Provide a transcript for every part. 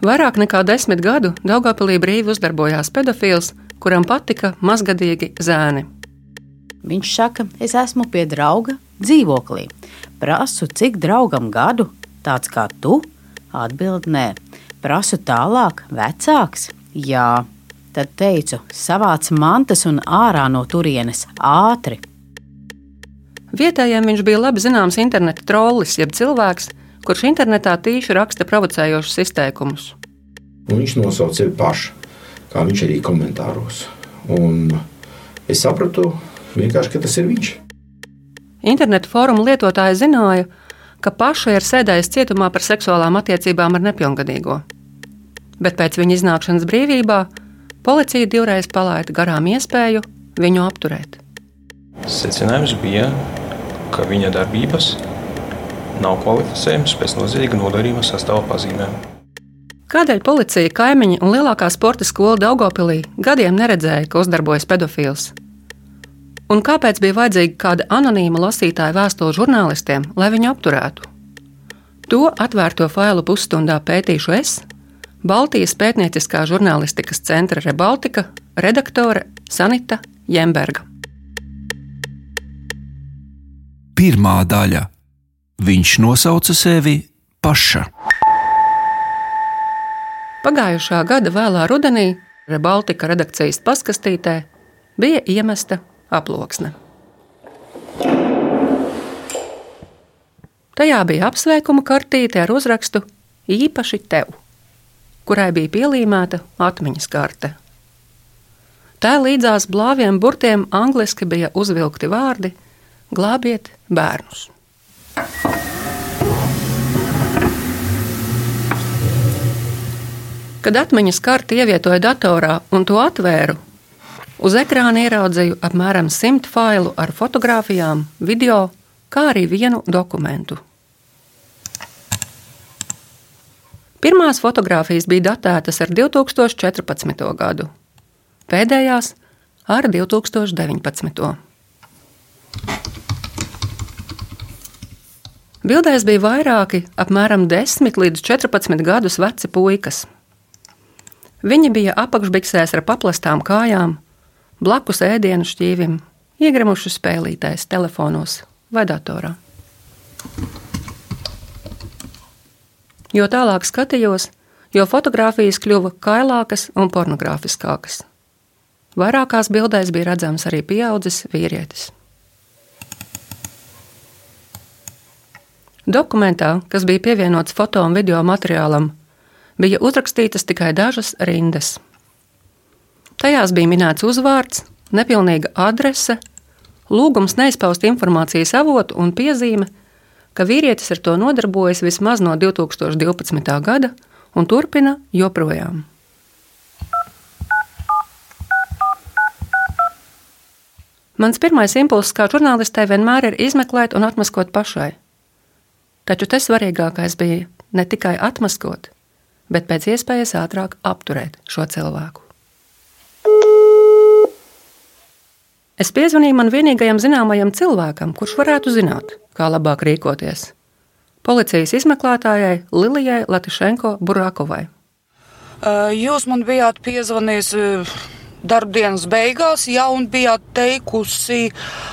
Vairāk nekā desmit gadu Daugopilī brīvi uzdarbojās pedofils, kuram patika mazgadīgi zēni. Viņš saka, es esmu pie drauga dzīvoklī. Prasu, cik draugam gadu, tāds kā tu? Atbild, nē. Prasu tālāk, vecāks? Jā. Tad teicu, savāc mantas un ārā no turienes ātri. Vietējiem viņš bija labi zināms interneta trollis, jeb cilvēks, kurš internetā tīši raksta provocējošus izteikumus. Un viņš nosauca sevi pašu, kā viņš arī komentāros. Un es sapratu, ka tas ir viņš. Interneta fóruma lietotāji zināja, ka paša ir sēdējis cietumā par seksuālām attiecībām ar nepilngadīgo. Bet pēc viņa iznākšanas brīvībā policija divreiz palaida garām iespēju viņu apturēt. Secinājums bija, ka viņa darbības nav kvalificējamas pēc noziedzīga nodarījuma sastāvā pazīmēm. Kādēļ policija, kaimiņi un lielākā sporta skola Daugopilī gadiem neredzēja, ka uzdarbojas pedofils? Un kāpēc bija vajadzīga kāda anonīma lasītāja vēstule žurnālistiem, lai viņu apturētu? To atvērto failu pusstundā pētīšu es, Baltijas pētnieciskā žurnālistikas centra Rebaltika redaktore Sanita Jemberga. Pirmā daļa - viņš nosauca sevi paša. Pagājušā gada vēlā rudenī Rebaltika redakcijas paskastītē bija iemesta aploksne. Tajā bija apsveikuma kartīte ar uzrakstu Īpaši tev, kurai bija pielīmēta atmiņas karte. Tā līdzās blāviem burtiem angliski bija uzvilkti vārdi glābiet bērnus. Kad atmiņas karti ievietoja datorā un to atvēru, uz ekrāna ieraudzīju apmēram simt failu ar fotografijām, video, kā arī vienu dokumentu. Pirmās fotogrāfijas bija datētas ar 2014. gadu, pēdējās ar 2019. Bildēs bija vairāki, apmēram 10 līdz 14 gadus veci puikas. Viņi bija apakšbiksēs ar paplastām kājām, blakus ēdienu šķīvim, iegrimuši spēlītēs, telefonos vai datorā. Jo tālāk skatījos, jo fotografijas kļuva kailākas un pornogrāfiskākas. Vairākās bildēs bija redzams arī pieaudzis vīrietis. Dokumentā, kas bija pievienots foto un video materiālam, bija uzrakstītas tikai dažas rindas. Tajās bija minēts uzvārds, nepilnīga adrese, lūgums neizpaust informācijas avotu un piezīme, ka vīrietis ar to nodarbojas vismaz no 2012. gada un turpina joprojām. Mans pirmais impulss kā žurnālistei vienmēr ir izmeklēt un atmaskot pašai. Taču te svarīgākais bija ne tikai atmaskot, bet pēc iespējas ātrāk apturēt šo cilvēku. Es piezvanīju man vienīgajam zināmajam cilvēkam, kurš varētu zināt, kā labāk rīkoties. Policijas izmeklētājai Lilijai Latišenko Burakovai. Jūs man bijāt piezvanījis darbdienas beigās jau bijāt teikusi,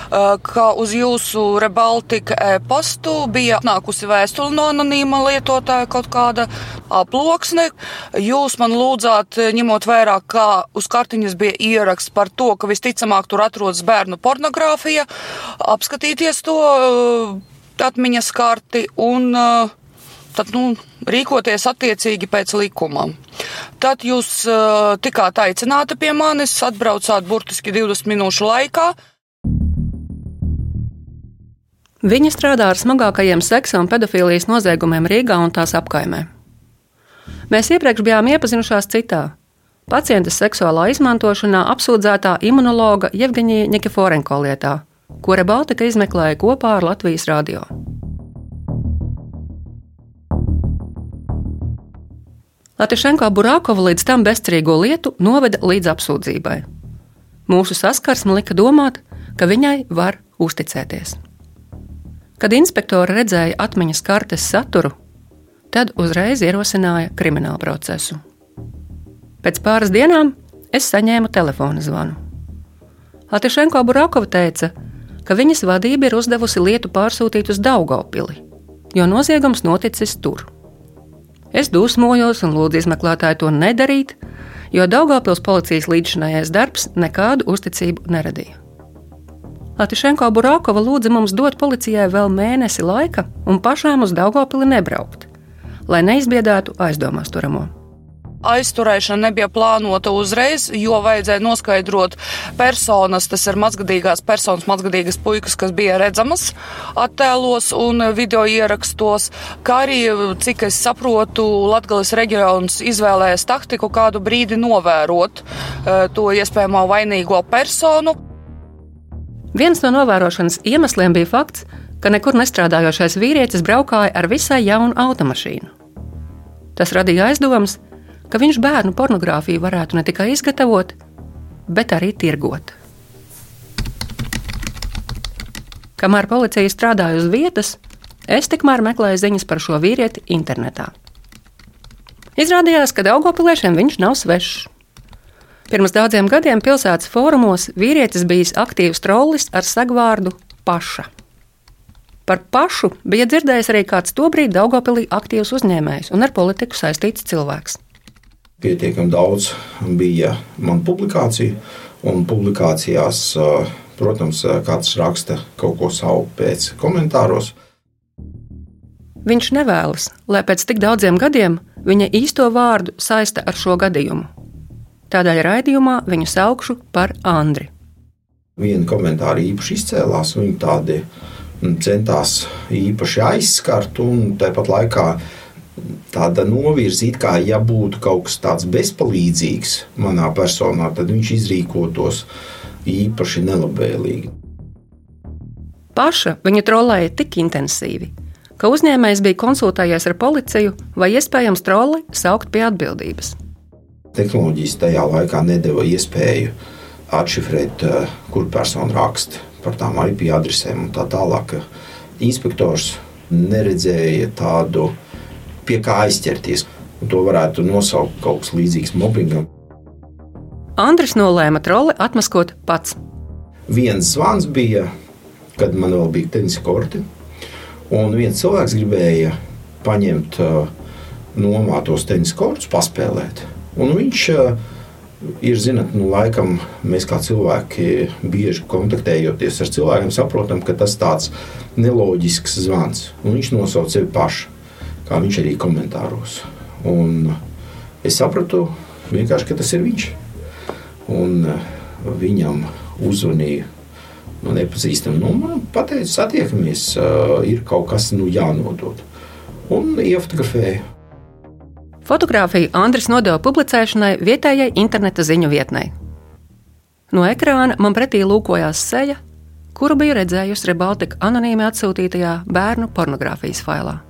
ka uz jūsu Rebaltika e-pastu bija nākusi vēstule no anonīma lietotāja kaut kāda aploksne. Jūs man lūdzāt, ņemot vērā, kā uz kartiņas bija ieraksts par to, ka visticamāk tur atrodas bērnu pornogrāfija, apskatīties to atmiņas karti un tad, nu, rīkoties attiecīgi pēc likuma. Tad jūs uh, tikāt aicināti pie manis, atbraucāt burtiski 20 minūšu laikā. Viņa strādā ar smagākajiem seksa un pedofīlijas noziegumiem Rīgā un tās apkaimē. Mēs iepriekš bijām iepazinušās citā pacienta seksuālā izmantošanā apsūdzētā imunologa Jevģīnija Nikiforenko lietā, kura Baltika izmeklēja kopā ar Latvijas radio. Latišenko Burākova līdz tam bezcerīgo lietu noveda līdz apsūdzībai. Mūsu saskarsme lika domāt, ka viņai var uzticēties. Kad inspektori redzēja atmiņas kartes saturu, tad uzreiz ierosināja kriminālu procesu. Pēc pāris dienām es saņēmu telefona zvanu. Latišenko Burakova teica, ka viņas vadība ir uzdevusi lietu pārsūtīt uz Daugopili, jo noziegums noticis tur. Es dusmojos un lūdzu izmeklētāju to nedarīt, jo Daugopils policijas līdzšinējais darbs nekādu uzticību neradīja. Latišenko Burakova lūdza mums dot policijai vēl mēnesi laika un pašām uz Daugopili nebraukt, lai neizbiedētu aizdomās turamo aizturēšana nebija plānota uzreiz, jo vajadzēja noskaidrot personas, tas ir mazgadīgās personas, mazgadīgas puikas, kas bija redzamas attēlos un video ierakstos, kā arī, cik es saprotu, Latgales reģions izvēlējas taktiku kādu brīdi novērot uh, to iespējamo vainīgo personu. Viens no novērošanas iemesliem bija fakts, ka nekur nestrādājošais vīrietis braukāja ar visai jaunu automašīnu. Tas radīja aizdomas, ka viņš bērnu pornogrāfiju varētu ne tikai izgatavot, bet arī tirgot. Kamēr policija strādāja uz vietas, es tikmēr meklēju ziņas par šo vīrieti internetā. Izrādījās, ka Daugopiliešiem viņš nav svešs. Pirms daudziem gadiem pilsētas fórumos vīrietis bijis aktīvs trollis ar sagvārdu paša. Par pašu bija dzirdējis arī kāds tobrīd Daugopilī aktīvs uzņēmējs un ar politiku saistīts cilvēks. Pietiekami daudz bija man publikāciju, un publikācijās, protams, kāds raksta kaut ko savu pēc komentāros. Viņš nevēlas, lai pēc tik daudziem gadiem viņa īsto vārdu saista ar šo gadījumu. Tādēļ raidījumā viņu saukšu par Andri. Viena komentāra īpaši izcēlās, viņi tādi mm, centās īpaši aizskart, un tāpat laikā tāda novirzīta, kā ja būtu kaut kas tāds bezpalīdzīgs manā personā, tad viņš izrīkotos īpaši nelabvēlīgi. Paša viņa trolēja tik intensīvi, ka uzņēmējs bija konsultējies ar policiju, vai iespējams troli saukt pie atbildības tehnoloģijas tajā laikā nedēva iespēju atšifrēt, eh, kur persona raksta par tām IP adresēm un tā tālāk. Inspektors neredzēja tādu, pie kā aizķerties. To varētu nosaukt kaut kas līdzīgs mobbingam. Andris nolēma troli atmaskot pats. Viens zvans bija, kad man vēl bija tenisa korti, un viens cilvēks gribēja paņemt uh, nomātos tenisa kortus, paspēlēt. Un viņš eh, ir, zinot, nu, laikam mēs kā cilvēki bieži kontaktējoties ar cilvēkiem, saprotam, ka tas ir tāds neloģisks zvans. Un viņš nosauca sevi pašu, kā viņš arī komentāros. Un es sapratu, ka tas ir viņš. Un eh, viņam uzvanīja no nepazīstama numura. Pateicu, satiekamies, eh, ir kaut kas nu, jānodod. Un iefotografēju. Fotogrāfiju Andris nodeva publicēšanai vietējai interneta ziņu vietnei. No ekrāna man pretī lūkojās seja, kuru biju redzējusi Rebaltika anonīmi atsūtītajā bērnu pornogrāfijas failā.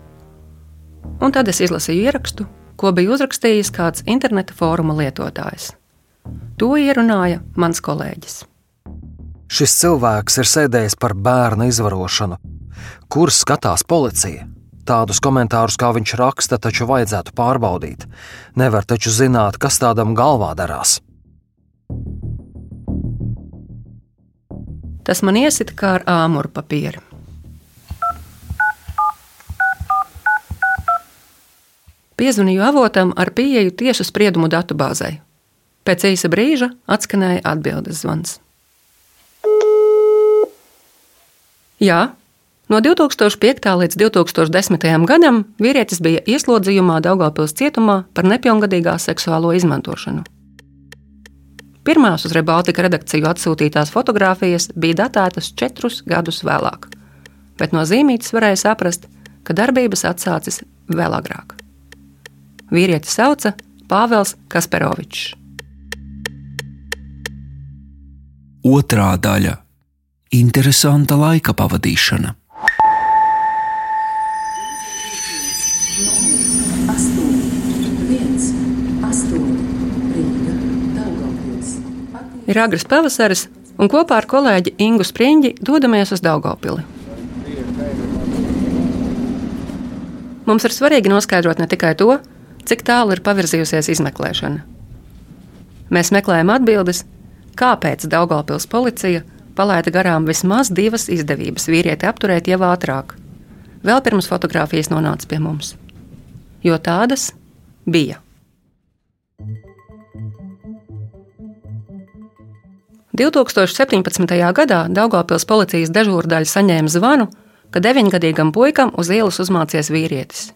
Un tad es izlasīju ierakstu, ko bija uzrakstījis kāds interneta fóruma lietotājs. To ierunāja mans kolēģis. Šis cilvēks ir sēdējis par bērnu izvarošanu, kur skatās policija. Tādus komentārus, kā viņš raksta, taču vajadzētu pārbaudīt. Nevar taču zināt, kas tādam galvā darās. Tas man iesita kā ar āmuru papīru. Piezvanīju avotam ar pieeju tiesu spriedumu datubāzei. Pēc īsa brīža atskanēja atbildes zvans. Jā, No 2005. līdz 2010. gadam vīrietis bija ieslodzījumā Daugopils cietumā par nepilngadīgā seksuālo izmantošanu. Pirmās uz Rebaltika redakciju atsūtītās fotogrāfijas bija datētas četrus gadus vēlāk, bet no zīmītes varēja saprast, ka darbības atsācis vēl agrāk. Vīrieti sauca Pāvils Kasperovičs. Otrā daļa - interesanta laika pavadīšana. Ir agrs pavasaris, un kopā ar kolēģi Ingu Spriņģi dodamies uz Daugopili. Mums ir svarīgi noskaidrot ne tikai to, cik tālu ir pavirzījusies izmeklēšana. Mēs meklējam atbildes, kāpēc Daugopils policija palaida garām vismaz divas izdevības vīrieti apturēt jau ātrāk, vēl pirms fotografijas nonāca pie mums. Jo tādas bija. 2017. gadā Daugopils policijas dežūrdaļa saņēma zvanu, ka deviņgadīgam puikam uz ielas uzmācies vīrietis.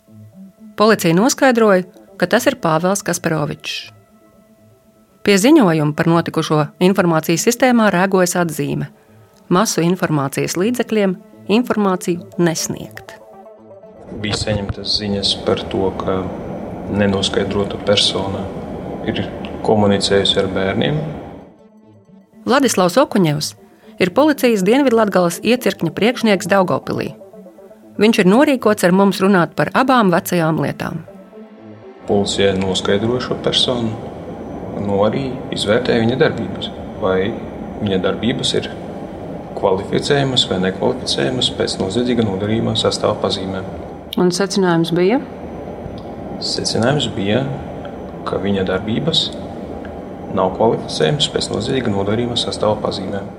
Policija noskaidroja, ka tas ir Pāvils Kasparovičs. Pie ziņojuma par notikušo informācijas sistēmā rēgojas atzīme: masu informācijas līdzekļiem informāciju nesniegt. Bija saņemtas ziņas par to, ka nenoskaidrota persona ir komunicējusi ar bērniem, Vladislavs Okuņevs ir policijas Dienvidlatgales iecirkņa priekšnieks Daugopilī. Viņš ir norīkots ar mums runāt par abām vecajām lietām. Policija noskaidroja šo personu, nu arī izvērtēja viņa darbības. Vai viņa darbības ir kvalificējamas vai nekvalificējamas pēc noziedzīga nodarījuma sastāvā pazīmēm. Un secinājums bija? Secinājums bija, ka viņa darbības nav kvalificējams pēc noziedzīga nodarījuma sastāvā pazīmēm.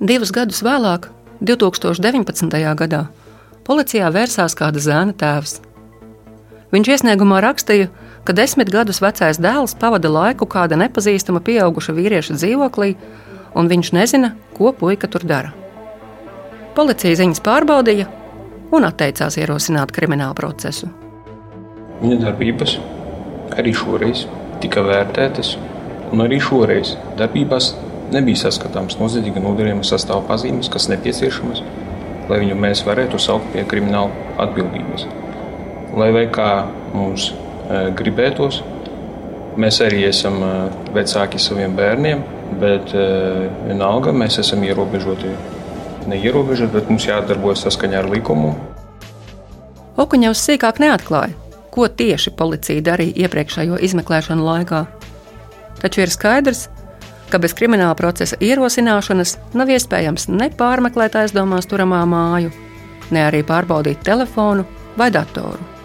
Divus gadus vēlāk, 2019. gadā, policijā vērsās kāda zēna tēvs. Viņš iesniegumā rakstīja, ka desmit gadus vecais dēls pavada laiku kāda nepazīstama pieauguša vīrieša dzīvoklī, un viņš nezina, ko puika tur dara. Policija ziņas pārbaudīja un atteicās ierosināt kriminālu procesu. Viņa darbības arī šoreiz tika vērtētas, un arī šoreiz darbībās nebija saskatāms noziedzīga nodarījuma sastāvā pazīmes, kas nepieciešamas, lai viņu mēs varētu saukt pie krimināla atbildības. Lai vai kā mums e, gribētos, mēs arī esam e, vecāki saviem bērniem, bet e, vienalga mēs esam ierobežoti. Neierobežoti, bet mums jādarbojas saskaņā ar likumu. Okuņevs sīkāk neatklāja, ko tieši policija darīja iepriekšējo izmeklēšanu laikā. Taču ir skaidrs, ka bez krimināla procesa ierosināšanas nav iespējams ne pārmeklēt aizdomās turamā māju, ne arī pārbaudīt telefonu vai datoru.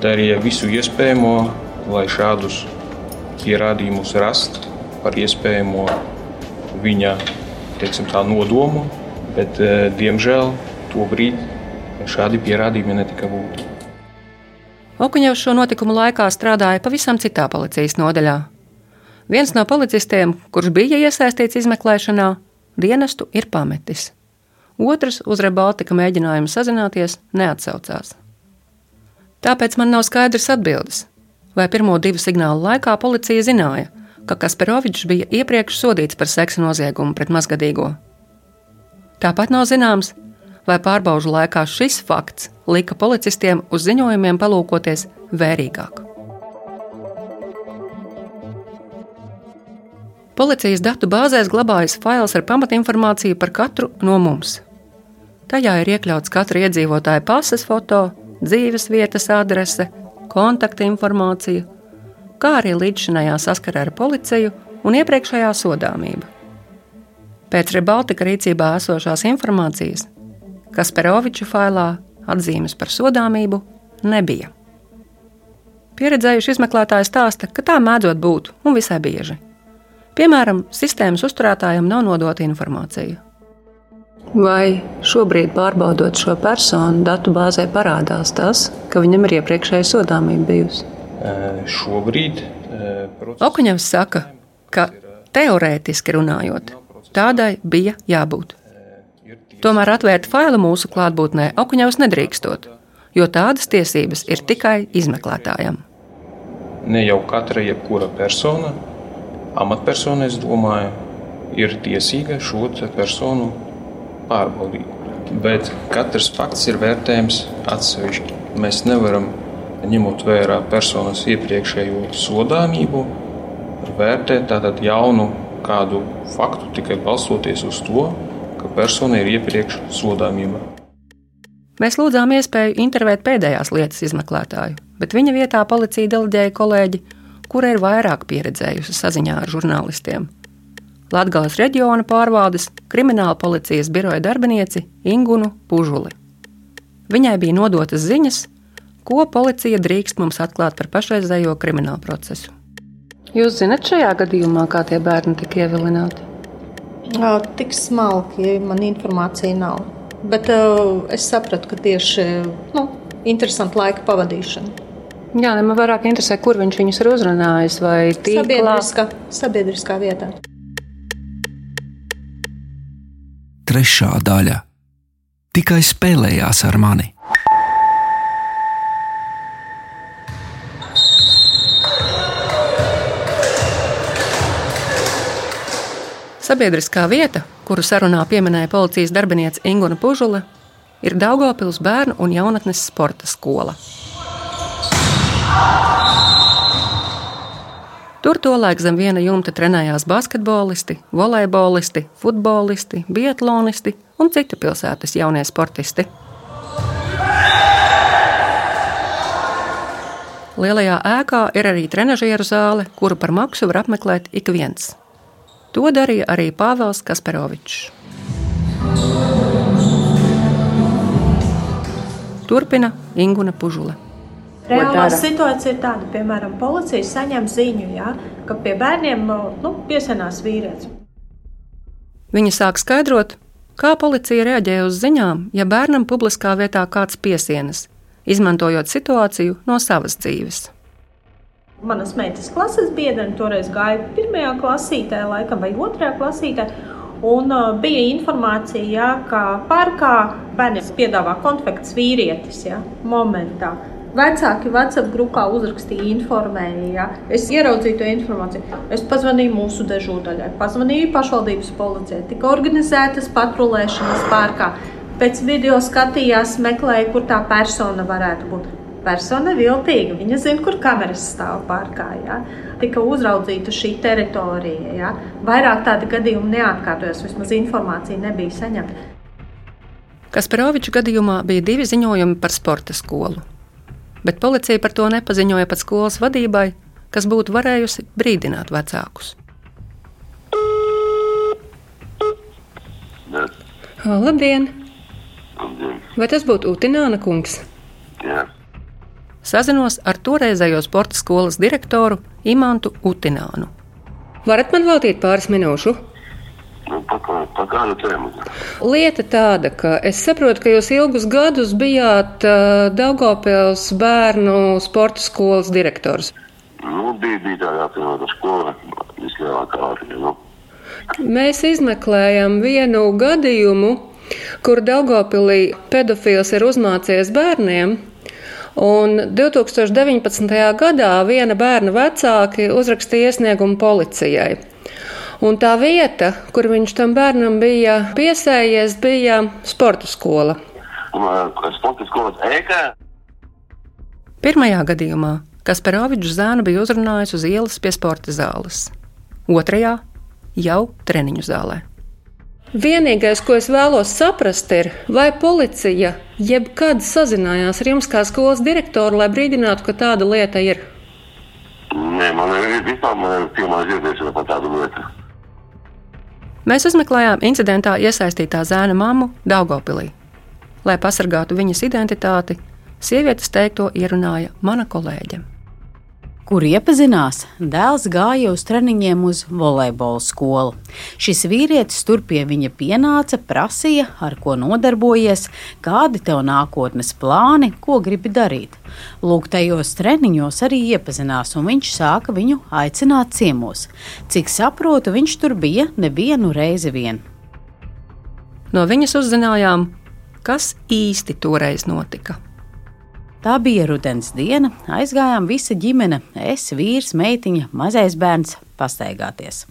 Darīja visu iespējamo, lai šādus pierādījumus rastu par iespējamo viņa teiksim, tā, nodomu, bet, eh, diemžēl, to brīdi šādi pierādījumi netika gūti. Okuņevs šo notikumu laikā strādāja pavisam citā policijas nodaļā. Viens no policistiem, kurš bija iesaistīts izmeklēšanā, dienestu ir pametis. Otrs uz Rebaltika mēģinājumu sazināties neatsaucās. Tāpēc man nav skaidrs atbildes, vai pirmo divu signālu laikā policija zināja, ka Kasparovičs bija iepriekš sodīts par seksa noziegumu pret mazgadīgo. Tāpat nav zināms, vai pārbaužu laikā šis fakts lika policistiem uz ziņojumiem palūkoties vērīgāk. Policijas datu bāzēs glabājas fails ar pamatinformāciju par katru no mums. Tajā ir iekļauts katra iedzīvotāja pases foto, dzīves vietas adrese, kontakta informācija, kā arī līdzšinējā saskara ar policiju un iepriekšējā sodāmība. Pēc Rebaltika rīcībā esošās informācijas Kasparoviča failā atzīmes par sodāmību nebija. Pieredzējuši izmeklētāji stāsta, ka tā mēdzot būt un visai bieži. Piemēram, sistēmas uzturētājam nav nodota informācija. Vai šobrīd, pārbaudot šo personu, datu bāzē parādās tas, ka viņam ir iepriekšēja sodāmība bijusi? Šobrīd process... Okuņevs saka, ka teorētiski runājot, tādai bija jābūt. Tomēr atvērt failu mūsu klātbūtnē Okuņevs nedrīkstot, jo tādas tiesības ir tikai izmeklētājam. Ne jau katra jebkura persona, amatpersona, es domāju, ir tiesīga šo personu pārbaudīt. Bet katrs fakts ir vērtējams atsevišķi. Mēs nevaram, ņemot vērā personas iepriekšējo sodāmību, vērtēt tādu jaunu kādu faktu tikai balstoties uz to, ka persona ir iepriekš sodāmība. Mēs lūdzām iespēju intervēt pēdējās lietas izmeklētāju, bet viņa vietā policija deleģēja kolēģi, kura ir vairāk pieredzējusi saziņā ar žurnālistiem. Latvijas reģiona pārvaldes krimināla policijas biroja darbinieci Ingunu Pužuli. Viņai bija nodotas ziņas, ko policija drīkst mums atklāt par pašreizējo kriminālu procesu. Jūs zināt šajā gadījumā, kā tie bērni tika ievilināti? Tik smalki man informācija nav. Bet uh, es sapratu, ka tieši nu, interesanta laika pavadīšana. Jā, man vairāk interesē, kur viņš viņus ir uzrunājis. Vai tīklā? Sabiedriskā, sabiedriskā vietā. Trešā daļa tikai spēlējās ar mani. Sabiedriskā vieta, kuru sarunā pieminēja policijas darbiniece Ingūna Pužula, ir Daugopils bērnu un jaunatnes sporta skola. Tur tolaik zem viena jumta trenējās basketbolisti, volejbolisti, futbolisti, biatlonisti un citu pilsētas jaunie sportisti. Lielajā ēkā ir arī trenižieru zāle, kuru par maksu var apmeklēt ik viens. To darīja arī Pāvils Kasparovičs. Turpina Ingūna Pužula. Reālā situācija ir tāda, piemēram, policija saņem ziņu, ja, ka pie bērniem nu, piesienās vīrietis. Viņa sāk skaidrot, kā policija reaģēja uz ziņām, ja bērnam publiskā vietā kāds piesienas, izmantojot situāciju no savas dzīves. Manas meitas klases biedrene toreiz gāja pirmajā klasītē, laikam, vai otrajā klasītē. Un uh, bija informācija, ja, ka parkā bērniem piedāvā konfekts vīrietis ja, momentā. Vecāki WhatsApp grupā uzrakstīja, informēja. Ja. Es ieraudzīju to informāciju. Es pazvanīju mūsu dežūdaļai, pazvanīju pašvaldības policijai. Tika organizētas patrulēšanas parkā. Pēc video skatījās, meklēja, kur tā persona varētu būt persona viltīga. Viņa zina, kur kameras stāv parkā. Ja? Tika uzraudzīta šī teritorija. Ja? Vairāk tādu gadījumu neatkārtojas, vismaz informācija nebija saņemta. Kasparoviča gadījumā bija divi ziņojumi par sporta skolu. Bet policija par to nepaziņoja pat skolas vadībai, kas būtu varējusi brīdināt vecākus. Ne. Labdien! Labdien! Vai tas būtu Utināna kungs? Jā sazinos ar toreizējo sporta skolas direktoru Imantu Utinānu. Varat man veltīt pāris minūšu? Nu, pa kādu tēmu? Lieta tāda, ka es saprotu, ka jūs ilgus gadus bijāt uh, Daugopils bērnu sporta skolas direktors. Nu, bija, bija tāda apvienota skola, vislielākā ārviņa. Nu. Mēs izmeklējam vienu gadījumu, kur Daugopilī pedofils ir uzmācījies bērniem, Un 2019. gadā viena bērna vecāki uzrakstīja iesniegumu policijai. Un tā vieta, kur viņš tam bērnam bija piesējies, bija sporta skola. Sporta skolas ēkā? Pirmajā gadījumā Kasparovičs zēnu bija uzrunājis uz ielas pie sporta zāles, otrajā jau treniņu zālē. Vienīgais, ko es vēlos saprast, ir, vai policija jebkad sazinājās ar jums kā skolas direktoru, lai brīdinātu, ka tāda lieta ir? Nē, man ir vispār pirmā dzirdēšana par tādu lietu. Mēs uzmeklējām incidentā iesaistītā zēna mammu Daugopilī. Lai pasargātu viņas identitāti, sievietes teikto ierunāja mana kolēģe kur iepazinās, dēls gāja uz treniņiem uz volejbola skolu. Šis vīrietis tur pie viņa pienāca, prasīja, ar ko nodarbojies, kādi tev nākotnes plāni, ko gribi darīt. Lūk, tajos treniņos arī iepazinās, un viņš sāka viņu aicināt ciemos. Cik saprotu, viņš tur bija nevienu reizi vien. No viņas uzzinājām, kas īsti toreiz notika. Tā bija rudens diena, aizgājām visa ģimene, es, vīrs, meitiņa, mazais bērns pastaigāties.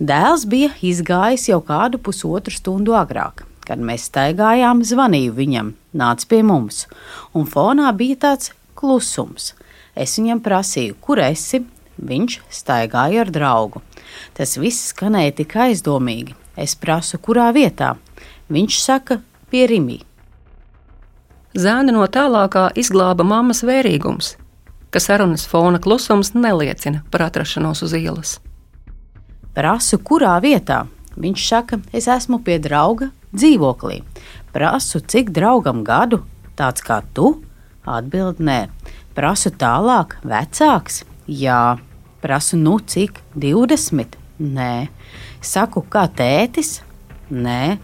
Dēls bija izgājis jau kādu pusotru stundu agrāk. Kad mēs staigājām, zvanīju viņam, nāca pie mums, un fonā bija tāds klusums. Es viņam prasīju, kur esi, viņš staigāja ar draugu. Tas viss skanēja tik aizdomīgi. Es prasu, kurā vietā. Viņš saka, pie Rimī. Zēna no tālākā izglāba mammas vērīgums, ka sarunas fona klusums neliecina par atrašanos uz ielas. Prasu, kurā vietā? Viņš saka, es esmu pie drauga dzīvoklī. Prasu, cik draugam gadu, tāds kā tu? Atbild nē. Prasu tālāk, vecāks? Jā. Prasu, nu cik? 20? Nē. Saku, kā tētis? Nē.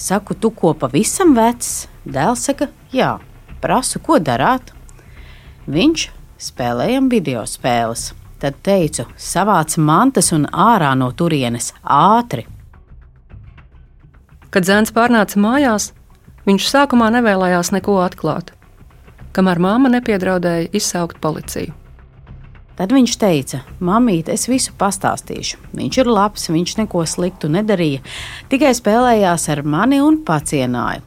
Saku, tu ko pavisam vecs? Dēls saka, jā. Prasu, ko darāt? Viņš spēlējam video spēles. Tad teicu, savāc mantas un ārā no turienes ātri. Kad zēns pārnāca mājās, viņš sākumā nevēlējās neko atklāt, kamēr māma nepiedraudēja izsaukt policiju. Tad viņš teica, mamīt, es visu pastāstīšu. Viņš ir labs, viņš neko sliktu nedarīja, tikai spēlējās ar mani un pacienāja.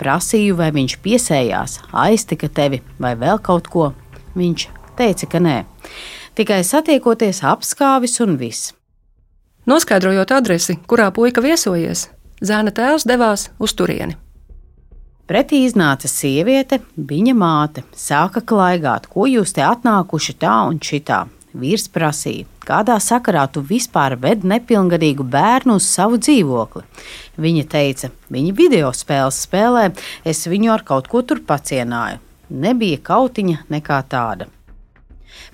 Prasīju, vai viņš piesējās, aiztika tevi vai vēl kaut ko. Viņš teica, ka nē. Tikai satiekoties apskāvis un viss. Noskaidrojot adresi, kurā puika viesojies, zēna tēvs devās uz turieni. Pretī iznāca sieviete, viņa māte, sāka klaigāt, ko jūs te atnākuši tā un šitā. Vīrs prasīja, kādā sakarā tu vispār ved nepilngadīgu bērnu uz savu dzīvokli. Viņa teica, viņa video spēles spēlē, es viņu ar kaut ko tur pacienāju. Nebija kautiņa nekā tāda.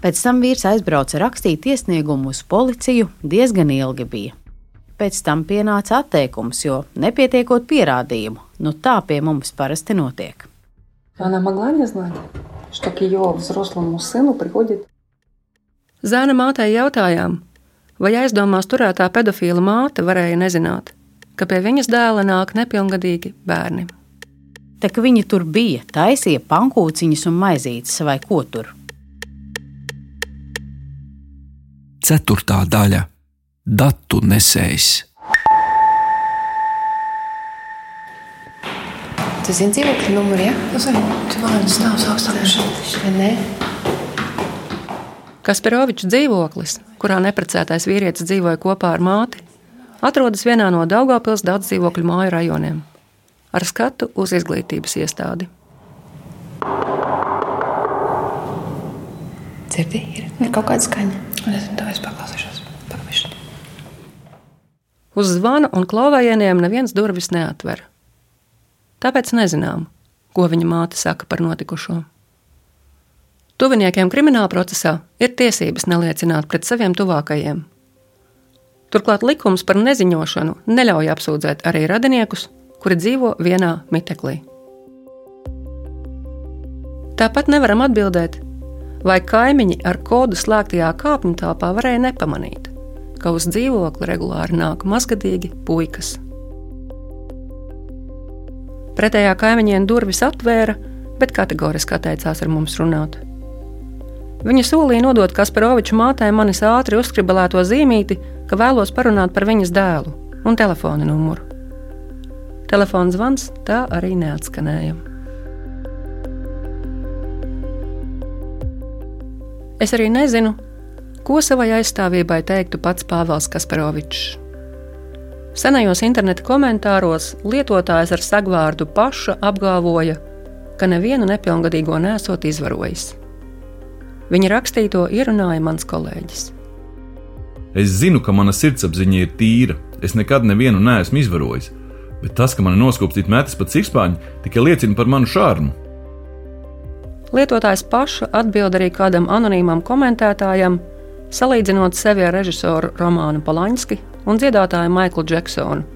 Pēc tam vīrs aizbrauca rakstīt iesniegumu uz policiju, diezgan ilgi bija. Pēc tam pienāca atteikums, jo nepietiekot pierādījumu, nu tā pie mums parasti notiek. Она могла не знать, что к ее взрослому сыну приходит Zēna mātei jautājām, vai aizdomās turētā pedofila māte varēja nezināt, ka pie viņas dēla nāk nepilngadīgi bērni. Tā kā viņi tur bija, taisīja pankūciņas un maizītes vai ko tur. Ceturtā daļa - datu nesējs. Tu zini dzīvokļa numuru, ja? Es zinu, tu man stāv augstāk. Nē. Kasparovičs dzīvoklis, kurā neprecētais vīrietis dzīvoja kopā ar māti, atrodas vienā no Daugopils daudz dzīvokļu māju rajoniem, ar skatu uz izglītības iestādi. Dzirdi, ir, ir kaut kāda skaņa. Es paklausīšos. Pagaidzi. Uz zvana un klauvējieniem neviens durvis neatver. Tāpēc nezinām, ko viņa māte saka par notikušo. Tuviniekiem krimināla procesā ir tiesības neliecināt pret saviem tuvākajiem. Turklāt likums par neziņošanu neļauj apsūdzēt arī radiniekus, kuri dzīvo vienā miteklī. Tāpat nevaram atbildēt, vai kaimiņi ar kodu slēgtajā kāpņu telpā varēja nepamanīt, ka uz dzīvokli regulāri nāk mazgadīgi puikas. Pretējā kaimiņiem durvis atvēra, bet kategoriski atteicās ar mums runāt. Viņa solīja nodot Kasparoviča mātei manis ātri uzskribelēto zīmīti, ka vēlos parunāt par viņas dēlu un telefona numuru. Telefona zvans tā arī neatskanēja. Es arī nezinu, ko savai aizstāvībai teiktu pats Pāvils Kasparovičs. Senajos interneta komentāros lietotājs ar sagvārdu paša apgalvoja, ka nevienu nepilngadīgo nesot izvarojis. Viņa rakstīto ierunāja mans kolēģis. Es zinu, ka mana sirdsapziņa ir tīra. Es nekad nevienu neesmu izvarojis, bet tas, ka man ir noskūpstīta metas pat sikspāņi, tikai liecina par manu šārmu. Lietotājs paša atbild arī kādam anonīmam komentētājam, salīdzinot sevi ar režisoru Romānu Palaņski un dziedātāju Maiklu Džeksonu.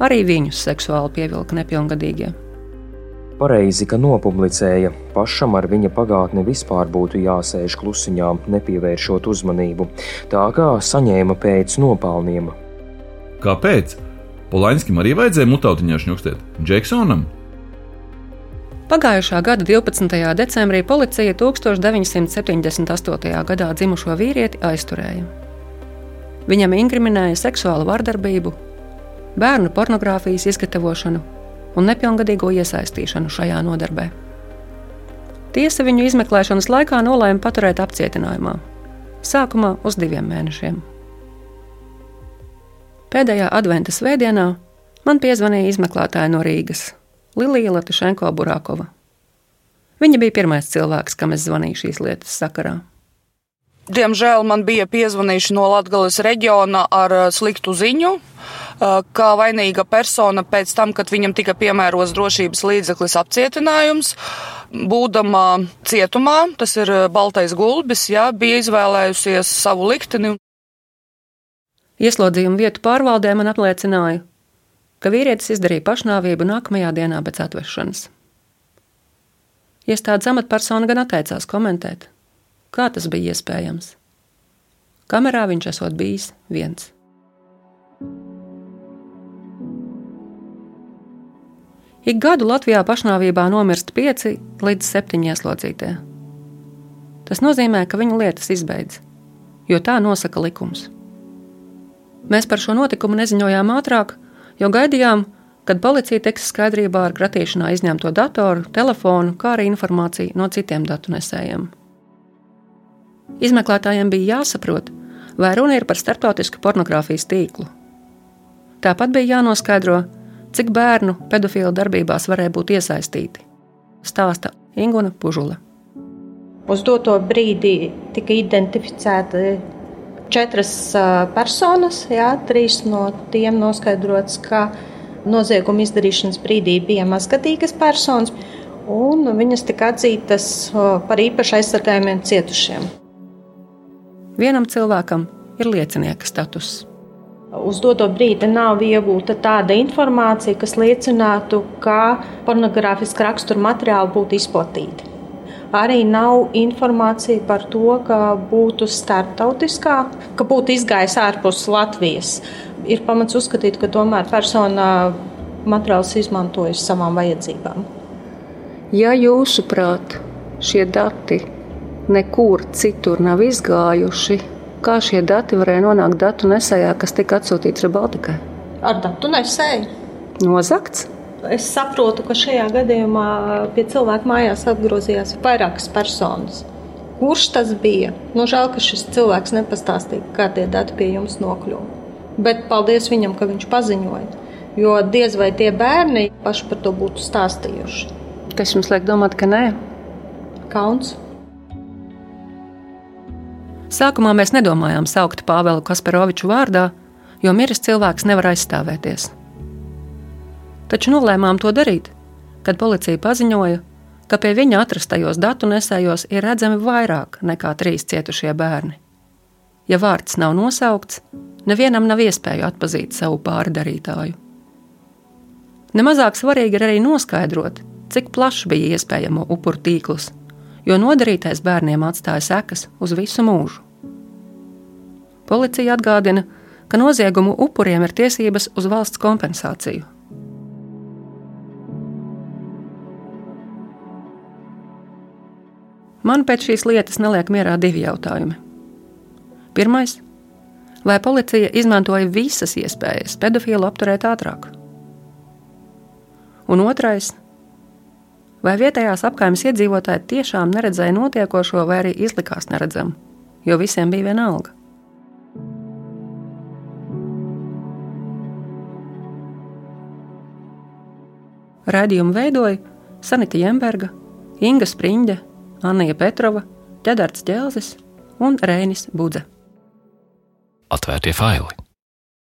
Arī viņus seksuāli pievilka nepilngadīgie. Pareizi, ka nopublicēja. Pašam ar viņa pagātni vispār būtu jāsēž klusiņā, nepievēršot uzmanību. Tā kā saņēma pēc nopelniem. Kāpēc? Polaņskim arī vajadzēja mutautiņā šņukstēt? Džeksonam? Pagājušā gada 12. decembrī policija 1978. gadā dzimušo vīrieti aizturēja. Viņam inkriminēja seksuālu vardarbību, bērnu pornogrāfijas izgatavošanu un nepilngadīgo iesaistīšanu šajā nodarbē. Tiesa viņu izmeklēšanas laikā nolēma paturēt apcietinājumā, sākumā uz diviem mēnešiem. Pēdējā adventa svētdienā man piezvanīja izmeklētāja no Rīgas - Lilija Latušenko Burākova. Viņa bija pirmais cilvēks, kam es zvanīju šīs lietas sakarā. Diemžēl man bija piezvanījuši no Latvijas reģiona ar sliktu ziņu, kā vainīga persona pēc tam, kad viņam tika piemērots drošības līdzeklis apcietinājums. Būdama cietumā, tas ir Baltais gulbis, jā, bija izvēlējusies savu likteni. Ieslodzījuma vietu pārvaldē man apliecināja, ka vīrietis izdarīja pašnāvību nākamajā dienā pēc atvešanas. Iestādes amatpersona gan atteicās komentēt, kā tas bija iespējams. Kamerā viņš esot bijis viens. Ik gadu Latvijā pašnāvībā nomirst 5 līdz 7 ieslodzītie. Tas nozīmē, ka viņu lietas izbeidz, jo tā nosaka likums. Mēs par šo notikumu neziņojām ātrāk, jo gaidījām, kad policija tiks skaidrībā ar kratīšanā izņemto datoru, telefonu, kā arī informāciju no citiem datu nesējiem. Izmeklētājiem bija jāsaprot, vai runa ir par starptautisku pornogrāfijas tīklu. Tāpat bija jānoskaidro, cik bērnu pedofilu darbībās varēja būt iesaistīti. Stāsta Ingūna Pužula. Uz doto brīdi tika identificēti četras personas, jā, trīs no tiem noskaidrots, ka nozieguma izdarīšanas brīdī bija mazgadīgas personas, un viņas tika atzītas par īpaši aizsargājumiem cietušiem. Vienam cilvēkam ir liecinieka status. Uz doto brīdi nav iegūta tāda informācija, kas liecinātu, ka pornogrāfiski rakstura materiāli būtu izplatīti. Arī nav informācija par to, ka būtu starptautiskā, ka būtu izgājis ārpus Latvijas. Ir pamats uzskatīt, ka tomēr persona materiāls izmantojas savām vajadzībām. Ja jūsuprāt, šie dati nekur citur nav izgājuši, kā šie dati varēja nonākt datu nesējā, kas tika atsūtīts Rebaltikai? Ar datu nesēju. Nozakts? Es saprotu, ka šajā gadījumā pie cilvēka mājās apgrozījās vairākas personas. Kurš tas bija? Nu, žēl, ka šis cilvēks nepastāstīja, kā tie dati pie jums nokļuva. Bet paldies viņam, ka viņš paziņoja. Jo diez vai tie bērni paši par to būtu stāstījuši. Kas jums liek domāt, ka nē? Kauns. Sākumā mēs nedomājām saukt Pāvelu Kasparoviču vārdā, jo miris cilvēks nevar aizstāvēties. Taču nolēmām to darīt, kad policija paziņoja, ka pie viņa atrastajos datu nesējos ir redzami vairāk nekā trīs cietušie bērni. Ja vārds nav nosaukts, nevienam nav iespēja atpazīt savu pārdarītāju. Nemazāk svarīgi ir arī noskaidrot, cik plašs bija iespējamo upuru tīkls jo nodarītais bērniem atstāja sekas uz visu mūžu. Policija atgādina, ka noziegumu upuriem ir tiesības uz valsts kompensāciju. Man pēc šīs lietas neliek mierā divi jautājumi. Pirmais - vai policija izmantoja visas iespējas pedofilu apturēt ātrāk? Un otrais Vai vietējās apgājumas iedzīvotāji tiešām neredzēja notiekošo, vai arī izlikās neredzam, jo visiem bija viena alga? Radījumu veidoja Sanita Jemberga, Inga Spriņģe, Anija Petrova, Ķedards Ķelzis un Rēnis Budze. Atvērtie faili!